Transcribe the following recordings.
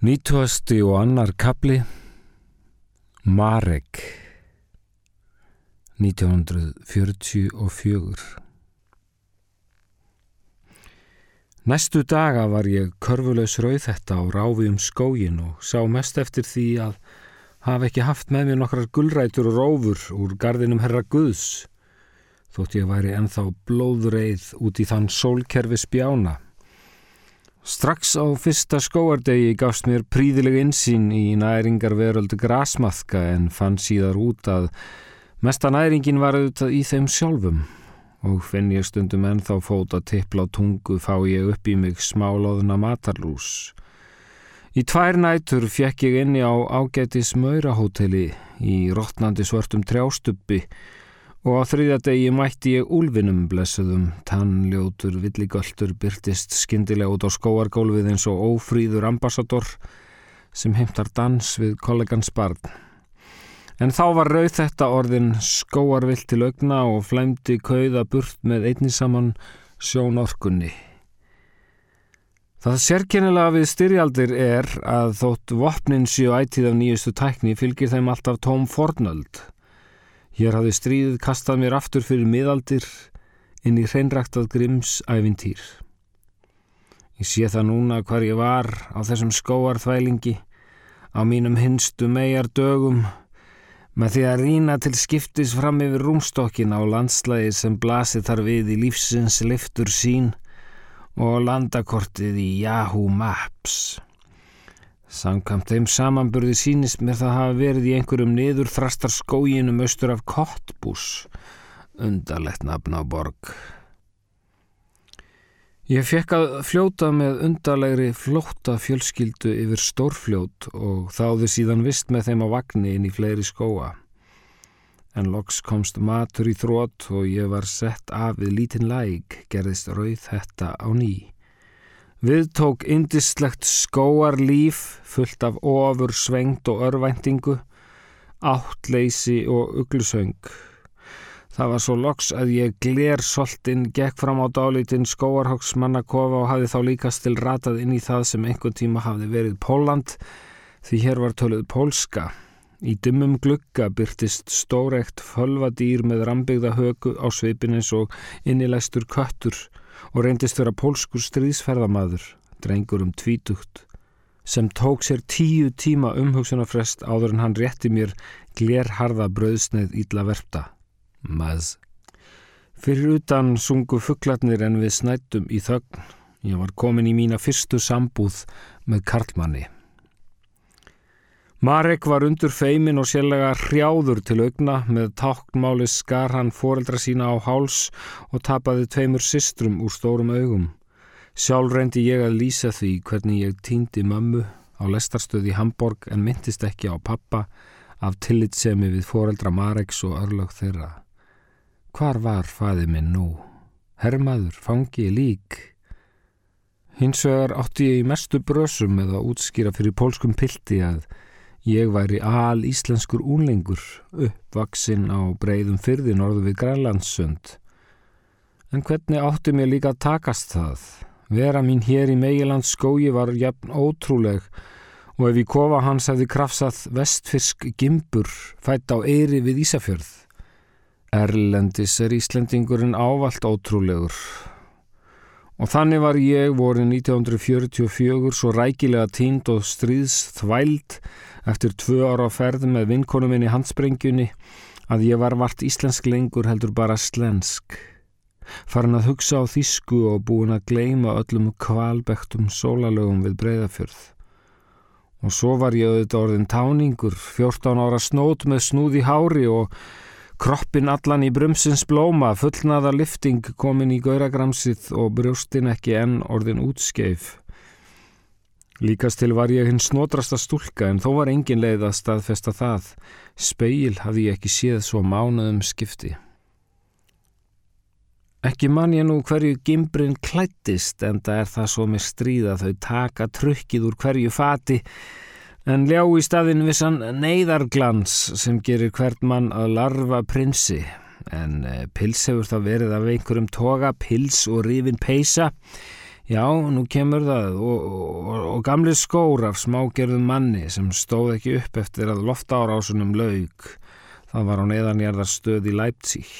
Nýtuasti og annar kapli Marek 1944 Næstu daga var ég körfulegs rauð þetta á ráfi um skógin og sá mest eftir því að hafa ekki haft með mér nokkrar gullrætur og rófur úr gardinum herra Guðs þótt ég væri enþá blóðreið út í þann sólkerfi spjána Strax á fyrsta skóardegi gafst mér príðileg insýn í næringarveröldu grasmaðka en fann síðar út að mesta næringin var auðvitað í þeim sjálfum og finn ég stundum ennþá fóta tippla á tungu fá ég upp í mig smálóðuna matarlús. Í tvær nætur fjekk ég inni á ágætis maurahóteli í rótnandi svörtum trjástubbi og á þriðja degi mætti ég úlvinum blessuðum, tannljótur, villigöldur byrtist skindilega út á skóargólfið eins og ófríður ambassador sem heimtar dans við kollegans barn. En þá var rauð þetta orðin skóarvill til augna og flæmdi kauða burt með einni saman sjónorkunni. Það sérkennilega við styrjaldir er að þótt vopnin síu ætið af nýjustu tækni fylgir þeim alltaf tóm fornöld. Hér hafði stríðið kastað mér aftur fyrir miðaldir inn í hreinræktað Grimms ævintýr. Ég sé það núna hvar ég var á þessum skóarþvælingi, á mínum hinstu megar dögum, með því að rína til skiptis fram yfir rúmstokkin á landslægi sem blasið þar við í lífsins liftur sín og landakortið í Yahoo Maps. Samkvæmt þeim samanburði sínist mér það hafa verið í einhverjum niður þrastar skóginum austur af Kottbús, undarlegt nafn á borg. Ég fekk að fljóta með undarlegri flótta fjölskyldu yfir stórfljót og þáði síðan vist með þeim á vagnni inn í fleiri skóa. En loks komst matur í þrótt og ég var sett af við lítinn læk, gerðist rauð þetta á nýj. Við tók indislegt skóarlíf fullt af ofur svengt og örvæntingu, áttleysi og uglusöng. Það var svo loks að ég gler soltinn, gekk fram á dálítinn skóarhóksmannakofa og hafði þá líkast til ratað inn í það sem einhvern tíma hafði verið Póland því hér var töluð pólska. Í dummum glugga byrtist stórekt fölvadýr með rambigða högu á svipinins og innilegstur köttur og reyndist vera pólskur stríðsferðamadur, drengur um tvítugt, sem tók sér tíu tíma umhugsunarfrest áður en hann rétti mér glerharða bröðsneið ídla verpta. Maz. Fyrir utan sungu fugglarnir en við snættum í þögn. Ég var komin í mína fyrstu sambúð með Karlmanni. Marek var undur feimin og sérlega hrjáður til augna með táknmáli skar hann foreldra sína á háls og tapaði tveimur systrum úr stórum augum. Sjálf reyndi ég að lýsa því hvernig ég týndi mömmu á lestarstöði Hamburg en myndist ekki á pappa af tillitsemi við foreldra Mareks og örlög þeirra. Hvar var faði minn nú? Hermaður, fangi, lík. Hins vegar átti ég í mestu brösum með að útskýra fyrir pólskum pildi að Ég væri al íslenskur únlengur, uppvaksinn á breyðum fyrði norðu við Grænlandssund. En hvernig átti mér líka að takast það? Vera mín hér í Meilands skói var jafn ótrúleg og ef í kofa hans hefði krafsað vestfisk gimbur fætt á eiri við Ísafjörð. Erlendis er Íslendingurinn ávalt ótrúlegur. Og þannig var ég voru 1944 svo rækilega tínd og stríðs þvæld eftir tvö ára á ferð með vinkonum minn í handsprengjunni að ég var vart íslensk lengur heldur bara slensk. Farin að hugsa á þísku og búin að gleima öllum kvalbektum sólalögum við breyðafjörð. Og svo var ég auðvitað orðin táningur, 14 ára snót með snúði hári og kroppin allan í brumsins blóma, fullnaða lifting komin í gauragramsið og brjóstin ekki enn orðin útskeif. Líkast til var ég hinn snodrasta stúlka en þó var engin leið að staðfesta það. Speil hafði ég ekki séð svo mánuðum skipti. Ekki man ég nú hverju gimbrin klættist en það er það svo með stríða þau taka trukkið úr hverju fati en ljá í staðin vissan neyðarglans sem gerir hvert mann að larfa prinsi en eh, pils hefur það verið af einhverjum toga, pils og rifin peisa Já, nú kemur það og, og, og gamli skór af smágerðum manni sem stóð ekki upp eftir að loftárásunum laug. Það var á neðanjarðar stöð í Leipzig.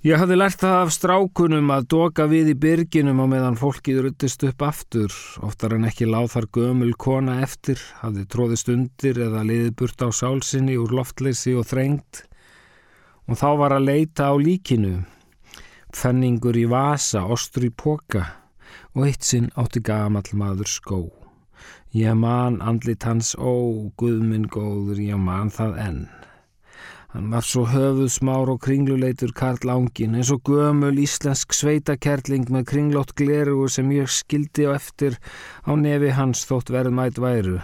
Ég hafði lært það af strákunum að doka við í byrginum á meðan fólkið ruttist upp aftur, oftar en ekki láð þar gömul kona eftir, hafði tróðist undir eða liðið burt á sálsinni úr loftleysi og þrengt. Og þá var að leita á líkinu, fenningur í vasa, ostur í poka og eitt sinn átti gamall maður skó. Ég man andlit hans, ó, guðminn góður, ég man það enn. Hann var svo höfuð smár og kringluleitur Karl Ángin eins og gömul íslensk sveitakerling með kringlótt glerugur sem ég skildi á eftir á nefi hans þótt verðmætt væru.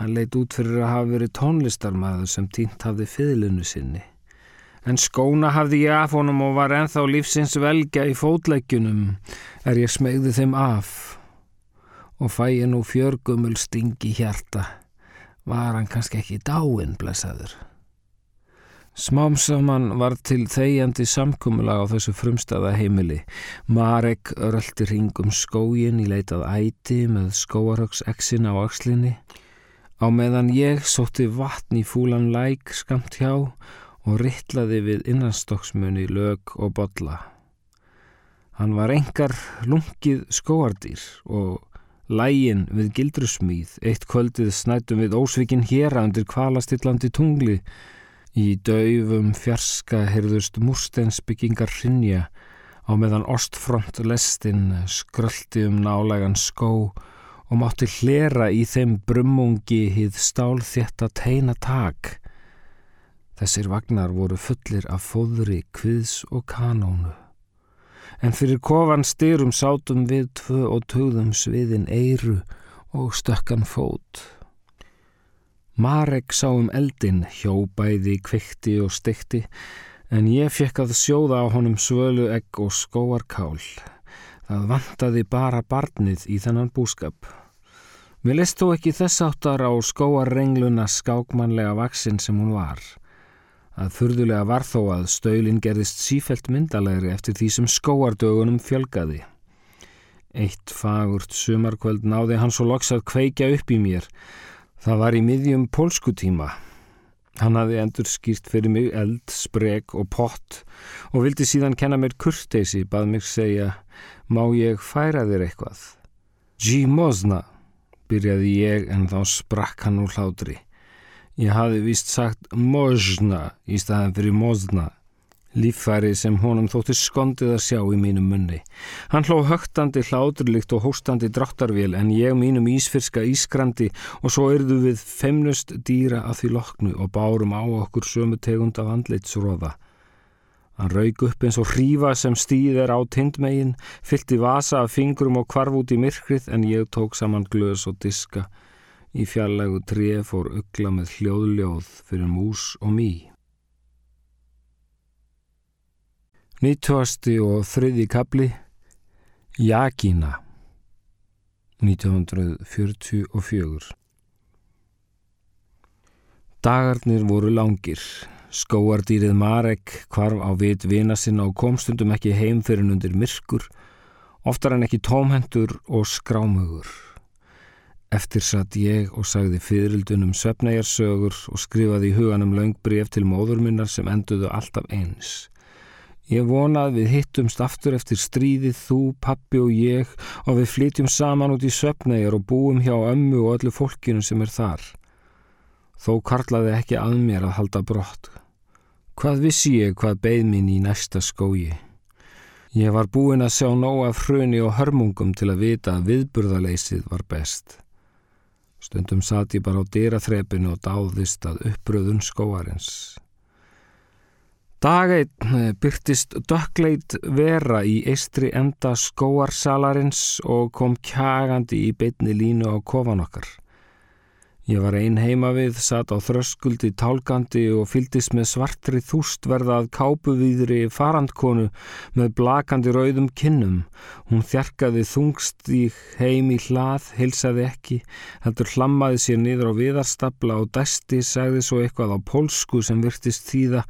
Hann leitt út fyrir að hafa verið tónlistarmæður sem týnt hafði fiðlunu sinni. En skóna hafði ég af honum og var enþá lífsins velga í fótleggjunum er ég smegði þeim af og fæ ég nú fjörgumul stingi hjarta. Var hann kannski ekki dáinn, blessaður? Smám saman var til þegjandi samkumulag á þessu frumstaða heimili. Marek röldi ringum skógin í leitað æti með skóarhögseksin á axlinni. Á meðan ég sótti vatn í fúlan læk skamt hjá og rittlaði við innanstokksmunni lög og bodla. Hann var engar lungið skóardýr og lægin við gildrusmýð. Eitt kvöldið snætum við ósvikin hér að undir kvalastillandi tungli Í daufum fjarska heyrðust múrsteinsbyggingar hrinja á meðan ostfront lestin skröldi um nálegan skó og mátti hlera í þeim brummungi hið stálþjetta teina tak. Þessir vagnar voru fullir af fóðri, kviðs og kanónu. En fyrir kofan styrum sátum við tvö og tögðum sviðin eiru og stökkan fót. Marek sá um eldin, hjóbæði, kvikti og stikti, en ég fekk að sjóða á honum svölu egg og skóarkál. Það vantaði bara barnið í þennan búskap. Mér leist þó ekki þess áttar á skóarrengluna skákmanlega vaksin sem hún var. Það þurðulega var þó að stöylinn gerðist sífelt myndalegri eftir því sem skóardögunum fjölgaði. Eitt fagurt sumarkvöld náði hann svo loks að kveikja upp í mér Það var í miðjum pólskutíma. Hann hafði endur skýrt fyrir mig eld, spreg og pott og vildi síðan kenna mér kurteysi, bað mér segja, má ég færa þér eitthvað? G. Mosna, byrjaði ég en þá sprakk hann úr hlátri. Ég hafði vist sagt Mosna í staðan fyrir Mosna líffæri sem honum þótti skondið að sjá í mínum munni. Hann hló högtandi hláturlikt og hóstandi dráttarvél en ég mínum ísfyrska ískrandi og svo erðu við femnust dýra að því loknu og bárum á okkur sömu tegund af andleitsróða. Hann raug upp eins og hrífa sem stýð er á tindmegin, fyllt í vasa af fingrum og kvarf út í myrkrið en ég tók saman glös og diska. Í fjarlægu tref fór ugla með hljóðljóð fyrir mús og mý. Nýttvasti og þriði kapli Jakina 1944 Dagarnir voru langir. Skóardýrið Marek kvarf á vit vina sinna og kom stundum ekki heim fyrir undir myrkur, oftar en ekki tómhendur og skrámögur. Eftir satt ég og sagði fyririldunum svefnæjarsögur og skrifaði í huganum laungbrif til móðurminnar sem enduðu alltaf eins. Ég vonað við hittumst aftur eftir stríðið, þú, pappi og ég og við flytjum saman út í söpnæjar og búum hjá ömmu og öllu fólkinu sem er þar. Þó karlaði ekki að mér að halda brott. Hvað vissi ég hvað beð mín í næsta skói? Ég var búin að sjá nóg af hruni og hörmungum til að vita að viðburðaleysið var best. Stundum satt ég bara á dýraþrepinu og dáðist að uppröðun skóarins. Dageitt eh, byrtist dökkleit vera í eistri enda skóarsalarins og kom kjagandi í beitni línu á kofan okkar. Ég var ein heima við, satt á þröskuldi tálgandi og fyldist með svartri þústverðað kápuvíðri farandkonu með blakandi rauðum kinnum. Hún þjarkaði þungst í heim í hlað, heilsaði ekki, heldur hlammaði sér niður á viðarstabla og dæsti sagði svo eitthvað á pólsku sem virtist þýða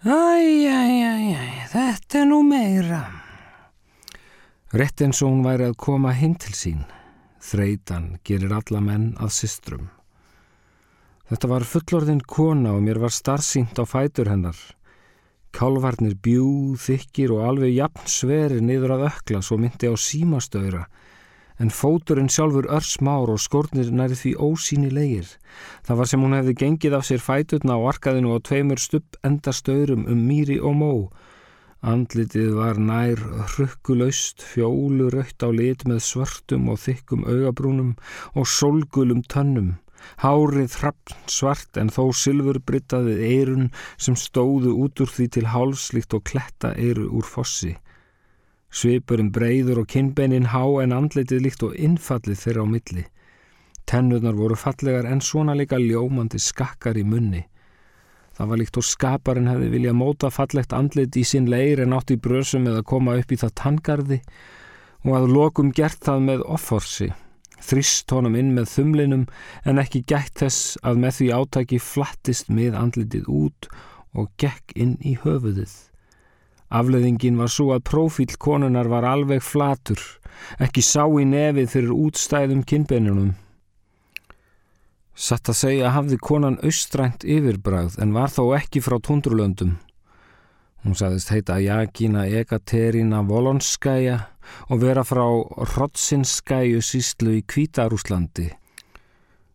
Æj, æj, æj, æj, þetta er nú meira. Rett eins og hún væri að koma heim til sín. Þreitan gerir alla menn að systrum. Þetta var fullorðin kona og mér var starfsýnt á fætur hennar. Kálvarnir bjú, þykir og alveg jafn sveri niður að ökla svo myndi á símastöðra en fóturinn sjálfur örsmár og skórnir næri því ósýnilegir. Það var sem hún hefði gengið af sér fæturna á arkaðinu og tveimur stupp endastöðrum um mýri og mó. Andlitið var nær hrukkulöst, fjóluraukt á lit með svörtum og þykkum augabrúnum og solgulum tönnum. Hárið hrappn svart en þó silfurbrittaðið eirun sem stóðu út úr því til hálslíkt og kletta eiru úr fossi. Svipurinn breyður og kinnbeinin há en andlitið líkt og innfallið þeirra á milli. Tennurnar voru fallegar en svona líka ljómandi skakkar í munni. Það var líkt og skaparinn hefði viljað móta fallegt andlit í sinn leir en átt í brösum eða koma upp í það tangarði og að lokum gert það með offorsi. Þrist honum inn með þumlinum en ekki gætt þess að með því átaki flattist með andlitið út og gekk inn í höfuðið. Afleðingin var svo að profíl konunar var alveg flatur, ekki sá í nefið fyrir útstæðum kinnbeinunum. Satt að segja hafði konan austrænt yfirbræð en var þó ekki frá tundrulöndum. Hún sagðist heita Jakina Ekaterina Volonskæja og vera frá Rodsinskæju síslu í Kvítarúslandi.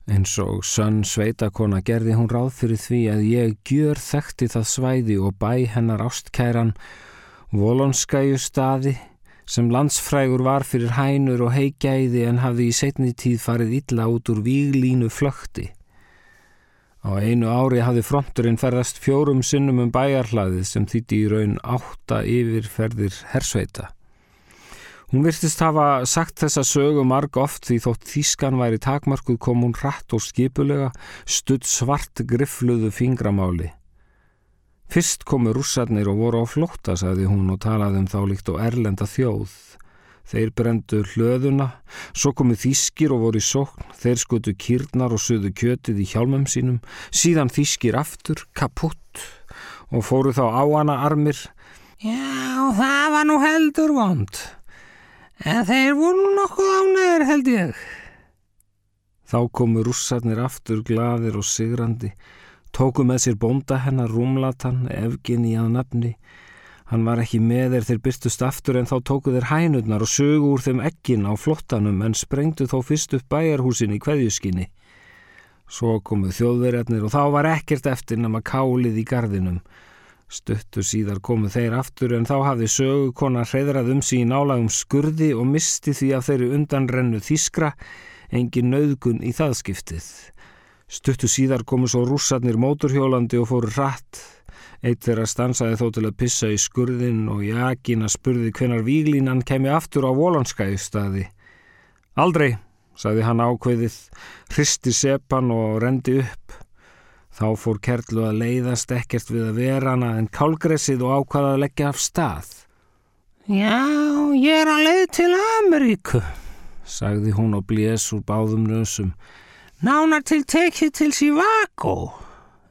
Eins og sönn sveitakona gerði hún ráð fyrir því að ég gjör þekkti það svæði og bæ hennar ástkæran Volonskæju staði sem landsfrægur var fyrir hænur og heigæði en hafði í setni tíð farið illa út úr víglínu flökti. Á einu ári hafði fronturinn ferðast fjórum sinnum um bæjarhlaðið sem þýtti í raun átta yfirferðir hersveita. Hún virtist hafa sagt þessa sögu marg oft því þótt þýskan væri takmarkuð kom hún rætt og skipulega studd svart griffluðu fingramáli. Fyrst komu rússarnir og voru á flótta, sagði hún og talaði um þá líkt og erlenda þjóð. Þeir brendu hlöðuna, svo komu þýskir og voru í sókn, þeir skutu kýrnar og suðu kjötið í hjálmum sínum, síðan þýskir aftur, kaputt og fóru þá á hana armir. Já, það var nú heldur vond. En þeir voru nokkuð ánæður held ég. Þá komu rússarnir aftur gladir og sigrandi, tóku með sér bónda hennar rúmlatan, efgin í að nafni. Hann var ekki með þeir þeir byrstust aftur en þá tóku þeir hænurnar og sögu úr þeim eggin á flottanum en sprengdu þó fyrst upp bæjarhúsin í kveðjuskinni. Svo komu þjóðverjarnir og þá var ekkert eftir nema kálið í gardinum. Stuttur síðar komu þeir aftur en þá hafði sögukona hreyðrað um sín álagum skurði og misti því af þeirri undanrennu þískra, engin nöðgun í það skiptið. Stuttur síðar komu svo rússarnir móturhjólandi og fóru rætt. Eitt þeirra stansaði þó til að pissa í skurðin og Jakina spurði hvenar výglínan kemi aftur á volanskæðu staði. Aldrei, sagði hann ákveðið, hristi sepan og rendi upp. Þá fór Kerlu að leiðast ekkert við að vera hana en kálgressið og ákvaða að leggja af stað. Já, ég er að leið til Ameríku, sagði hún og blés úr báðum nösum. Nánar til tekið til Sivako.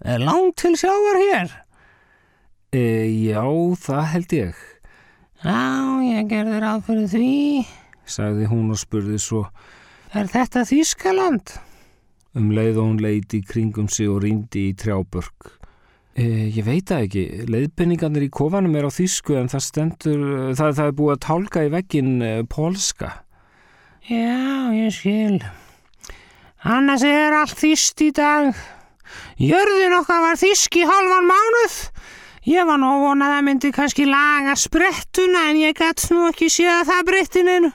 Er langt til sjávar hér? E, já, það held ég. Já, ég gerði ráð fyrir því, sagði hún og spurði svo. Er þetta Þískaland? Um leið og hún leiti kringum sig og rýndi í trjábörg. E, ég veit það ekki. Leiðpenningarnir í kofanum er á þýsku en það stendur, það, það er búið að tálka í veggin e, polska. Já, ég skil. Annars er allt þýst í dag. Jörðin okkar var þýsk í halvan mánuð. Ég var nú vonað að það myndi kannski laga sprettuna en ég gætt nú ekki séð að það breyttininu.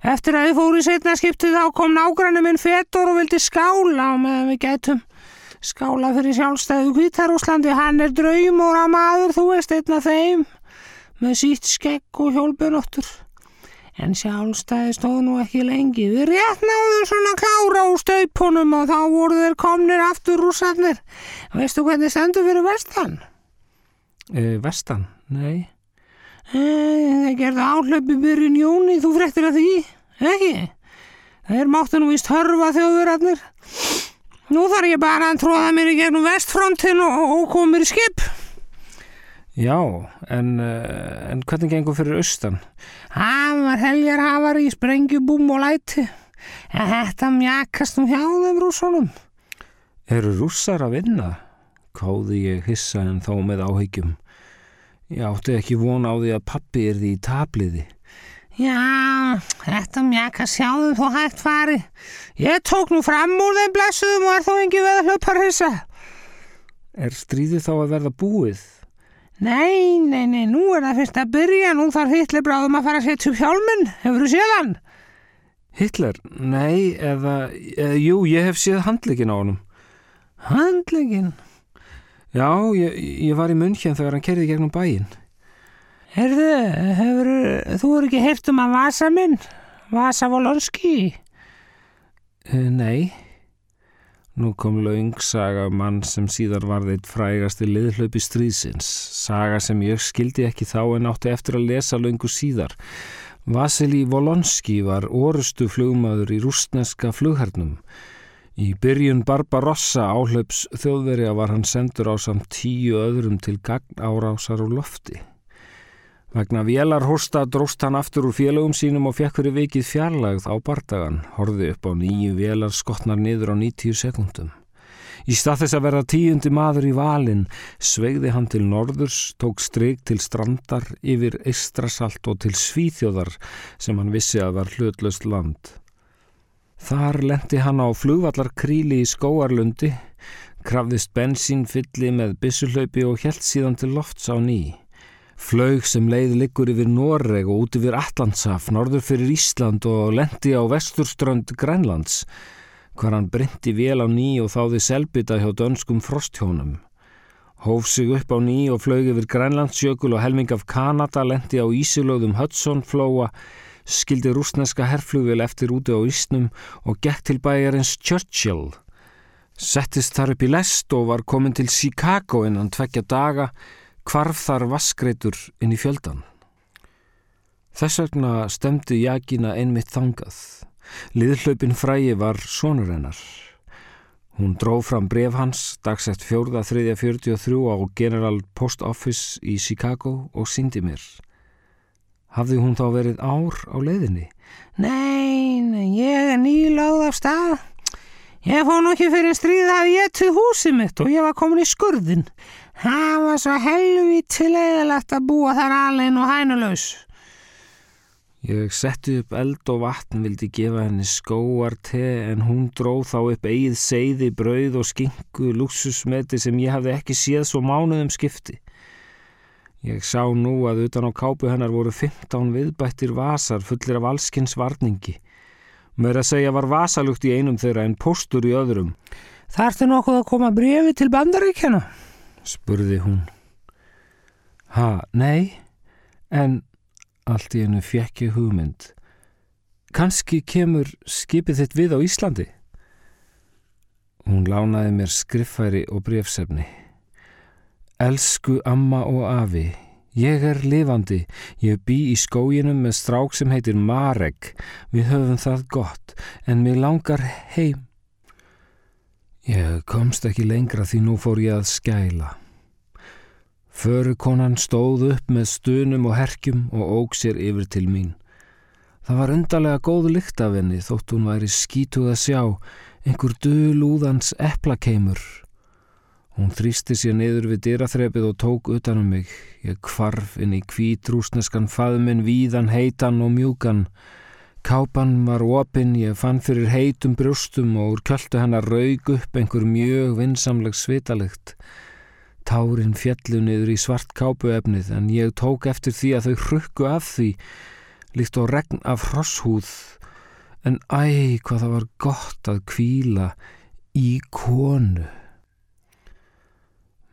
Eftir að við fórum í setna skiptið þá kom nágrannu minn Fetor og vildi skála og meðan við gætum skála fyrir sjálfstæðu Kvítarúslandi. Hann er draumóra maður, þú veist, einn af þeim með sítt skegg og hjólpunóttur. En sjálfstæði stóð nú ekki lengi. Við rétt náðum svona klára úr staupunum og þá voru þeir komnir aftur rúsarnir. Veistu hvernig stendur fyrir vestan? E, vestan? Nei. Það gerði áhlaupi byrjun jóni, þú frektir að því, ekki? Þeir máttu nú vist hörfa þjóðurarnir. Nú þarf ég bara að tróða mér í gegnum vestfrontin og, og koma mér í skip. Já, en, uh, en hvernig gengur fyrir austan? Hann var heljar hafar í sprengjubúm og læti. En þetta mjakast um hjá þeim rúsunum. Eru rússar að vinna? Káði ég hissa en þó með áhyggjum. Ég átti ekki vona á því að pappi er því í tabliði. Já, þetta mjakast hjá þeim þó hægt fari. Ég tók nú fram úr þeim blessuðum og er þó engi veð að hlöpa hissa. Er stríðið þá að verða búið? Nei, nei, nei, nú er það fyrst að byrja, nú þarf Hitler bráðum að fara að setja upp hjálminn, hefur þú séð hann? Hitler? Nei, eða, eða, jú, ég hef séð handleikin á honum. Handleikin? Já, ég, ég var í munn hér þegar hann kerði gegnum bæin. Herðu, hefur, þú er ekki heyrt um að Vasa minn, Vasa Volonski? Uh, nei. Nú kom laung saga um mann sem síðar var þeitt frægasti liðhlaupi stríðsins, saga sem ég skildi ekki þá en átti eftir að lesa laungu síðar. Vasili Volonski var orustu flugmaður í rústneska flughernum. Í byrjun Barbarossa áhlaups þjóðverja var hann sendur á samt tíu öðrum til gagn árásar og lofti. Vegna vélarhorsta dróst hann aftur úr félögum sínum og fekk fyrir vikið fjarlagð á bardagan, horði upp á nýju vélar skotnar niður á 90 sekundum. Í stað þess að verða tíundi maður í valin, sveigði hann til norðurs, tók stryk til strandar yfir Eistrasalt og til Svíþjóðar sem hann vissi að var hlutlöst land. Þar lendi hann á flugvallar kríli í skóarlundi, krafðist bensínfylli með bissulaupi og helt síðan til lofts á nýj. Flaug sem leið liggur yfir Noreg og út yfir Allandsaf, norður fyrir Ísland og lendi á vesturströnd Grænlands, hvar hann bryndi vel á ný og þáði selbita hjá dönskum frosthjónum. Hóf sig upp á ný og flaug yfir Grænlandsjökul og helming af Kanada lendi á Ísilögðum Hudson-flóa, skildi rúsneska herrflugvel eftir úti á Ísnum og gekk til bæjarins Churchill. Settist þar upp í lest og var komin til Chicago innan tvekja daga, hvarf þar vaskreitur inn í fjöldan. Þess vegna stemdi Jagina einmitt þangað. Liðhlaupin frægi var sonur hennar. Hún dró fram bref hans dagsett 4.3.43 á General Post Office í Chicago og síndi mér. Hafði hún þá verið ár á leiðinni? Nei, ég er nýláð af stað. Ég fóð nú ekki fyrir stríð að ég til húsið mitt og ég var komin í skurðin. Það var svo helvitilegilegt að búa þar alveg og hænulaus. Ég setti upp eld og vatn, vildi gefa henni skóarte en hún dróð þá upp eigið seiði, brauð og skingu, luxusmeti sem ég hafði ekki séð svo mánuðum skipti. Ég sá nú að utan á kápu hennar voru 15 viðbættir vasar fullir af allskins varningi. Mér að segja var vasalugt í einum þeirra en postur í öðrum. Þarftu nokkuð að koma brefi til bandaríkjana? spurði hún. Ha, nei, en allt í hennu fjekki hugmynd. Kanski kemur skipið þitt við á Íslandi? Hún lánaði mér skriffæri og brefsefni. Elsku amma og afi, ég er lifandi, ég bý í skóginum með strák sem heitir Marek, við höfum það gott, en mér langar heim. Ég komst ekki lengra því nú fór ég að skæla. Förukonan stóð upp með stunum og herkjum og óg sér yfir til mín. Það var undarlega góð lykt af henni þótt hún væri skítuð að sjá, einhver dölúðans eplakeimur. Hún þrýsti sér niður við dyraþrepið og tók utanum mig. Ég kvarf inn í kvítrúsneskan faðminn víðan, heitan og mjúkan. Kápan var opinn, ég fann fyrir heitum brjóstum og úr kjöldu hennar raug upp einhver mjög vinsamleg svitalikt. Tárin fjallu niður í svart kápuefnið en ég tók eftir því að þau hrukku af því, líkt á regn af hrosshúð. En æ, hvað það var gott að kvíla í konu.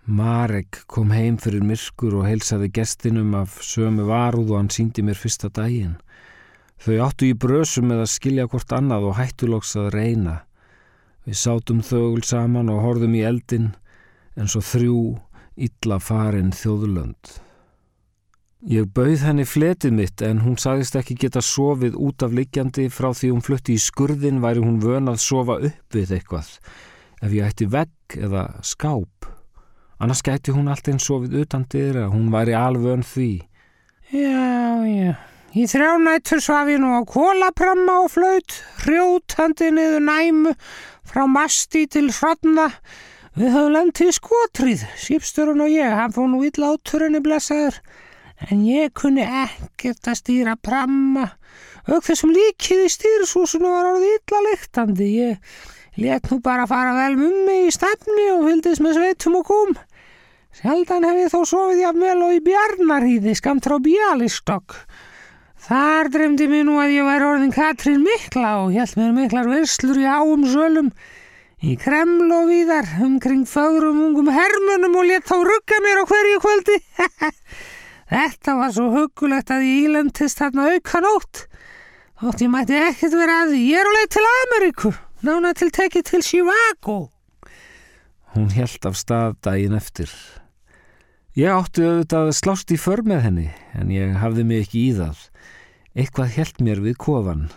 Marek kom heim fyrir myrkur og heilsaði gestinum af sömu varúð og hann síndi mér fyrsta daginn. Þau áttu í brösum með að skilja hvort annað og hættulóks að reyna. Við sátum þögul saman og horfum í eldin en svo þrjú illa farin þjóðlönd. Ég bauð henni fletið mitt en hún sagðist ekki geta sofið út af liggjandi frá því hún flutti í skurðin væri hún vön að sofa upp við eitthvað ef ég ætti vegg eða skáp. Annars gæti hún allt eins og við utan dyra, hún væri alvön því. Já, já. Í þrjá nættur svaf ég nú á kólapramma og flaut, hrjótandi niður næmu, frá masti til hrodna. Við höfum lendið skotrið, sípsturinn og ég, hann fóð nú illa áturinni blessaður. En ég kunni ekkert að stýra pramma. Ög þessum líkið í stýrsúsinu var orðið illa lyktandi. Ég let nú bara fara vel mummi í stefni og fylgdist með sveitum og kom. Sjaldan hef ég þó sofið jafnvel og í bjarnarhýði skamt frá bjálistokk. Þar dremdi mér nú að ég væri orðin Katrín Mikla og held mér miklar verslur í áum sölum í kreml og víðar umkring fögrum ungum hermunum og let þá rugga mér á hverju kvöldi. Þetta var svo hugulegt að ég ílendist þarna auka nótt. Þótt ég mætti ekkert vera að. Ég er á leið til Ameríku, nána til tekið til Chivago. Hún held af stað daginn eftir. Ég átti auðvitað að slást í för með henni, en ég hafði mig ekki í það. Eitthvað held mér við kofan.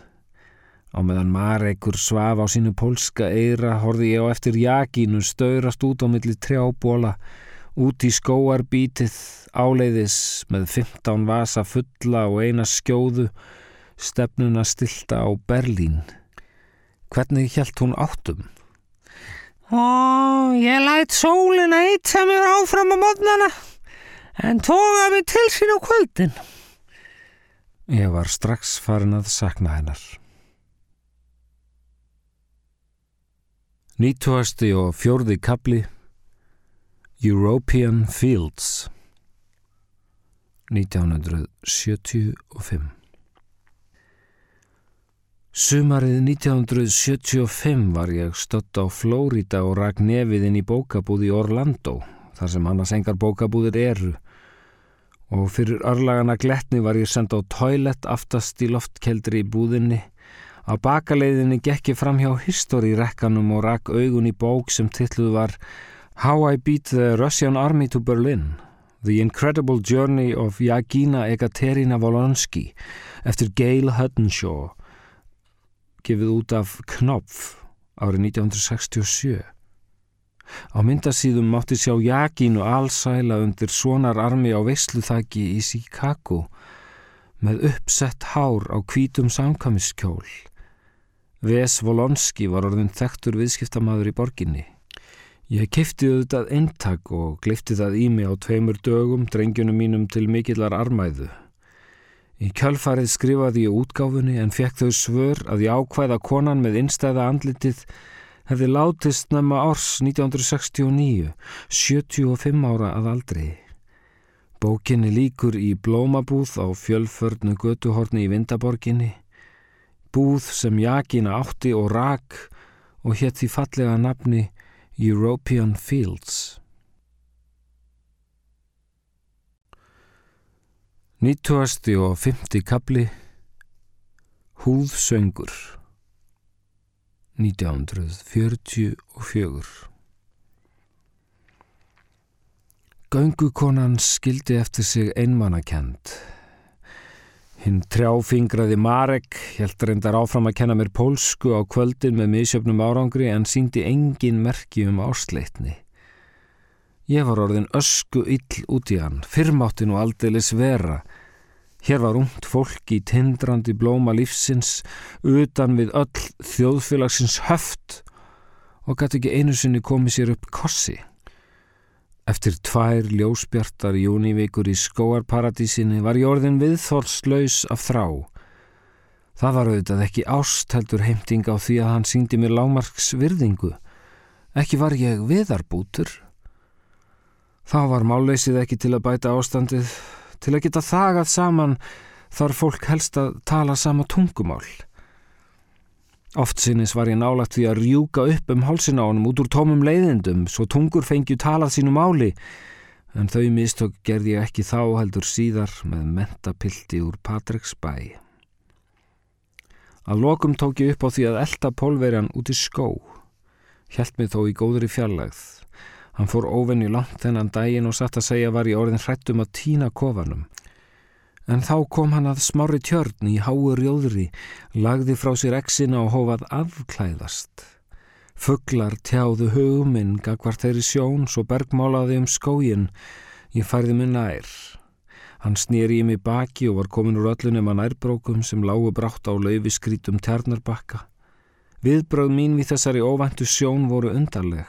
Á meðan Marekur svaf á sínu pólska eira horfi ég á eftir jakinu staurast út á milli trjábóla, út í skóarbítið, áleiðis með 15 vasa fulla og eina skjóðu, stefnuna stilta á Berlín. Hvernig held hún áttum? Ó, ég lætt sólina eitsa mér áfram á modnana, en tóga mig til sín á kvöldin. Ég var strax farin að sakna hennar. Nýtuasti og fjórði kapli European Fields 1975 Sumarið 1975 var ég stött á Flórida og rak nefið inn í bókabúð í Orlando, þar sem annars engar bókabúðir eru og fyrir örlagana gletni var ég senda á toilet aftast í loftkeldri í búðinni. Á bakaleiðinni gekk ég fram hjá historyrekkanum og rak augun í bók sem titluð var How I Beat the Russian Army to Berlin The Incredible Journey of Jagina Ekaterina Volonsky eftir Gail Huddenshaw gefið út af Knopf árið 1967. Á myndasíðum mátti sjá Jakínu allsæla undir svonar armi á veisluþaki í Chicago með uppsett hár á kvítum samkamiskjól. Ves Volonski var orðin þektur viðskiptamaður í borginni. Ég kifti auðvitað eintak og glifti það í mig á tveimur dögum drengjunum mínum til mikillar armæðu. Í kjálfarið skrifaði ég útgáfunni en fekk þau svör að ég ákvæða konan með innstæða andlitið hefði látist nefna árs 1969, 75 ára að aldrei. Bókinni líkur í blómabúð á fjölförnu götuhorni í Vindaborginni, búð sem Jakina átti og rak og hétt því fallega nafni European Fields. 90. og 50. kapli Húðsöngur 1944 Göngukonan skildi eftir sig einmannakend. Hinn trjáfingraði Marek held reyndar áfram að kenna mér pólsku á kvöldin með misjöfnum árangri en síndi engin merki um ásleitni. Ég var orðin ösku ill út í hann, fyrrmáttin og aldeilis vera, Hér var ungt fólk í tindrandi blóma lífsins utan við öll þjóðfélagsins höft og gæti ekki einu sinni komið sér upp kossi. Eftir tvær ljósbjartar júnivíkur í skóarparadísinni var jórðin viðþórslaus af þrá. Það var auðvitað ekki ást heldur heimting á því að hann síndi mér lámarks virðingu. Ekki var ég viðarbútur. Þá var máleysið ekki til að bæta ástandið Til að geta þagað saman þarf fólk helst að tala sama tungumál. Oft sinnis var ég nálagt því að rjúka upp um hálsin á honum út úr tómum leiðindum svo tungur fengju talað sínu máli en þau mistök gerði ég ekki þá heldur síðar með mentapildi úr Patreks bæ. Að lokum tók ég upp á því að elda pólverjan út í skó. Hjælt mig þó í góðri fjarlagð. Hann fór óvenni langt þennan daginn og satt að segja var í orðin hrættum að týna kofanum. En þá kom hann að smári tjörn í háur jóðri, lagði frá sér exina og hófað afklæðast. Fugglar tjáðu huguminn gagvart þeirri sjón svo bergmálaði um skógin. Ég færði mig nær. Hann snýri í mig baki og var komin úr öllunum að nærbrókum sem lágu brátt á laufiskrítum tjarnarbakka. Viðbröð mín við þessari óvæntu sjón voru undarleg.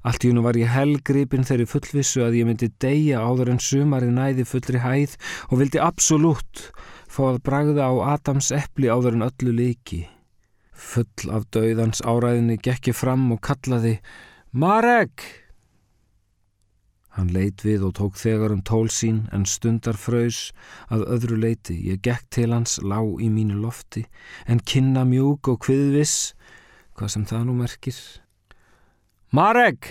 Allt í húnu var ég helgripin þeirri fullvissu að ég myndi deyja áður en sumarið næði fullri hæð og vildi absolutt fá að bragða á Adams eppli áður en öllu leiki. Full af dauðans áræðinni gekki fram og kallaði Marek! Hann leit við og tók þegar um tól sín en stundar fröys að öðru leiti. Ég gekk til hans, lá í mínu lofti, en kynna mjúk og kviðviss, hvað sem það nú merkir. Marek!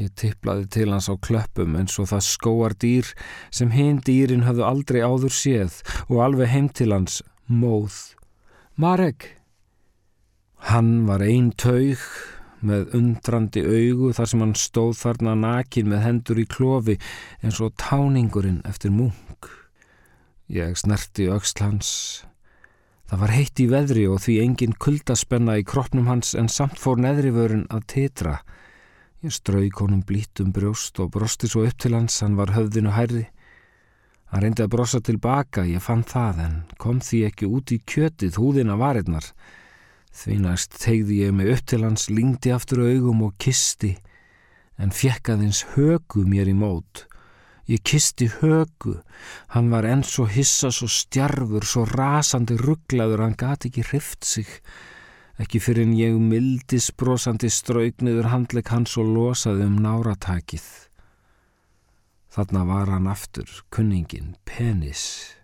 Ég tipplaði til hans á klöppum eins og það skóar dýr sem hinn dýrin hafðu aldrei áður séð og alveg heim til hans, móð. Marek! Hann var einn taug með undrandi augu þar sem hann stóð þarna nakin með hendur í klofi eins og táningurinn eftir munk. Ég snerti auksl hans. Það var heitt í veðri og því engin kuldaspenna í kroppnum hans en samt fór neðrivörun að titra. Ég strauk honum blítum brjóst og brosti svo upp til hans, hann var höfðinu hærri. Hann reyndi að brosa tilbaka, ég fann það en kom því ekki út í kjötið húðina varirnar. Því næst tegði ég mig upp til hans, lingdi aftur augum og kisti, en fekk aðeins högu mér í mót. Ég kisti högu, hann var enn svo hissa, svo stjarfur, svo rasandi rugglaður, hann gati ekki hrift sig. Ekki fyrir en ég mildis brosandi straugniður handleg hans og losaði um náratakið. Þarna var hann aftur, kunningin, penis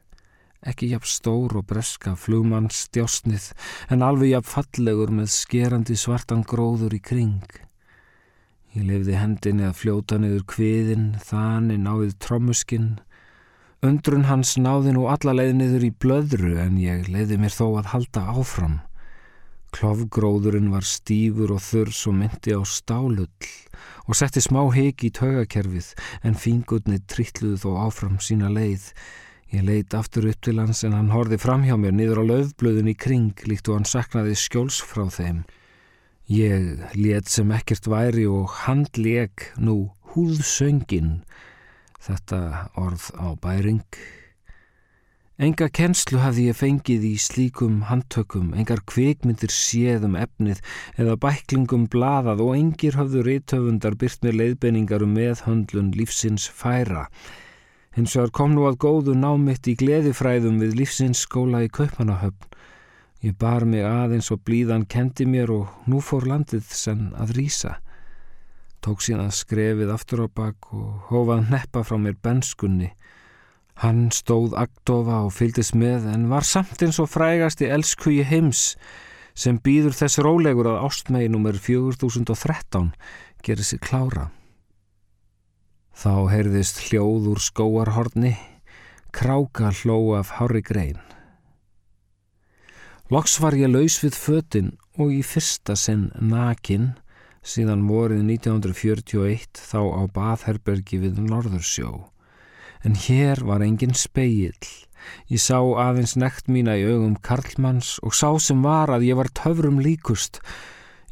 ekki jafn stór og breska flugmanns stjásnið en alveg jafn fallegur með skerandi svartan gróður í kring. Ég lefði hendinni að fljóta niður kviðin, þanin náðið trommuskinn. Undrun hans náði nú alla leið niður í blöðru en ég leiði mér þó að halda áfram. Klofgróðurinn var stífur og þurrs og myndi á stálull og setti smá heiki í taugakerfið en fingurni trittluði þó áfram sína leið Ég leit aftur upp til hans en hann horfi fram hjá mér niður á löfblöðun í kring líkt og hann saknaði skjóls frá þeim. Ég let sem ekkert væri og hann leg nú húðsöngin, þetta orð á bæring. Enga kennslu hafði ég fengið í slíkum handtökum, engar kvikmyndir séðum efnið eða bæklingum bladað og engir hafðu reytöfundar byrt með leiðbenningar um meðhöndlun lífsins færa. Hins vegar kom nú að góðu námitt í gleðifræðum við lífsins skóla í Kaupanahöfn. Ég bar mig aðeins og blíðan kendi mér og nú fór landið senn að rýsa. Tók síðan skrefið aftur á bakk og hófað neppa frá mér benskunni. Hann stóð aktofa og fyldist með en var samt eins og frægast í elskuji heims sem býður þess rólegur að ástmegi nr. 4013 gerir sig klára. Þá heyrðist hljóð úr skóarhorni, kráka hló af hári grein. Loks var ég laus við fötinn og í fyrsta sinn nakin síðan vorið 1941 þá á Bathherbergi við Norðursjó. En hér var engin speill. Ég sá aðeins nekt mína í augum Karlmanns og sá sem var að ég var töfrum líkust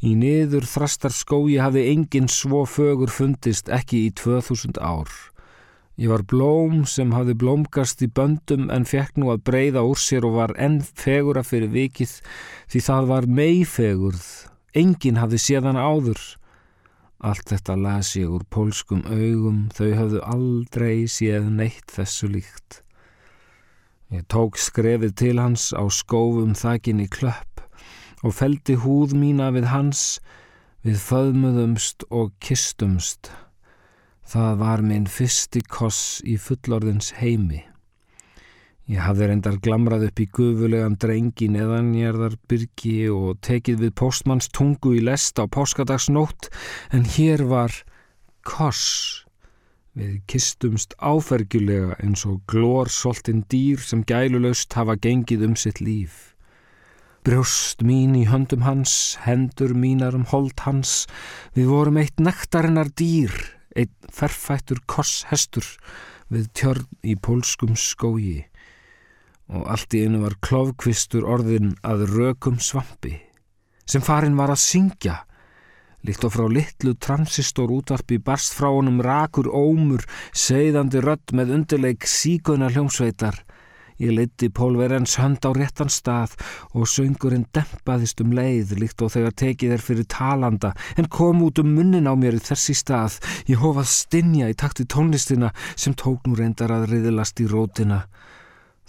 Í niður þrastar skói hafði engin svo fögur fundist ekki í 2000 ár. Ég var blóm sem hafði blómgast í böndum en fekk nú að breyða úr sér og var enn fegura fyrir vikið því það var meifegurð. Engin hafði séðan áður. Allt þetta las ég úr pólskum augum, þau hafðu aldrei séð neitt þessu líkt. Ég tók skrefið til hans á skófum þakin í klöpp og feldi húð mína við hans, við föðmuðumst og kistumst. Það var minn fyrsti koss í fullorðins heimi. Ég hafði reyndar glamrað upp í gufulegan drengi neðanjarðar byrgi og tekið við postmanns tungu í lest á páskadagsnótt en hér var koss. Við kistumst áfergjulega eins og glór soltinn dýr sem gælulegst hafa gengið um sitt líf. Brjóst mín í höndum hans, hendur mínar um hold hans, við vorum eitt nektarinnar dýr, eitt ferfættur kosshestur við tjörn í pólskum skógi og allt í einu var klófkvistur orðin að rökum svampi. sem farin var að syngja. Líkt og frá litlu transistor útvarpi barst frá honum rakur ómur, segðandi rödd með undirleik síkuna hljómsveitar. Ég leiti Pólverens hönd á réttan stað og söngurinn dempaðist um leið líkt og þegar tekið er fyrir talanda en kom út um munnin á mér í þessi stað. Ég hófað stinja í takti tónlistina sem tók nú reyndar að riðilast í rótina.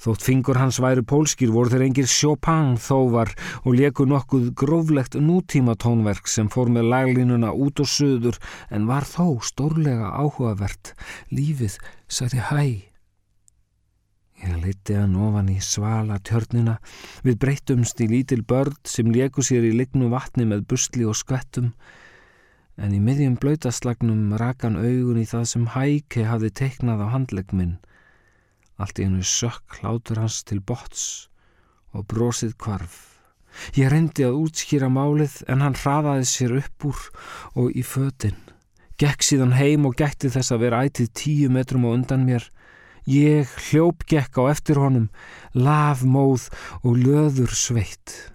Þótt fingur hans væri pólskir voru þeir engir Chopin þóvar og leku nokkuð gróflegt nútíma tónverk sem fór með laglínuna út og söður en var þó stórlega áhugavert. Lífið sæti hæ. Ég leiti hann ofan í svala tjörnina við breytumst í lítil börn sem leku sér í lignu vatni með busli og skvettum en í miðjum blöytaslagnum rakan augun í það sem hæki hafði teiknað á handlegminn Allt í hennu sökk hlátur hans til bots og brosið kvarf. Ég reyndi að útskýra málið en hann hraðaði sér upp úr og í fötinn. Gekk síðan heim og gætti þess að vera ætið tíu metrum og undan mér. Ég hljóp gekk á eftir honum, lafmóð og löður sveitt.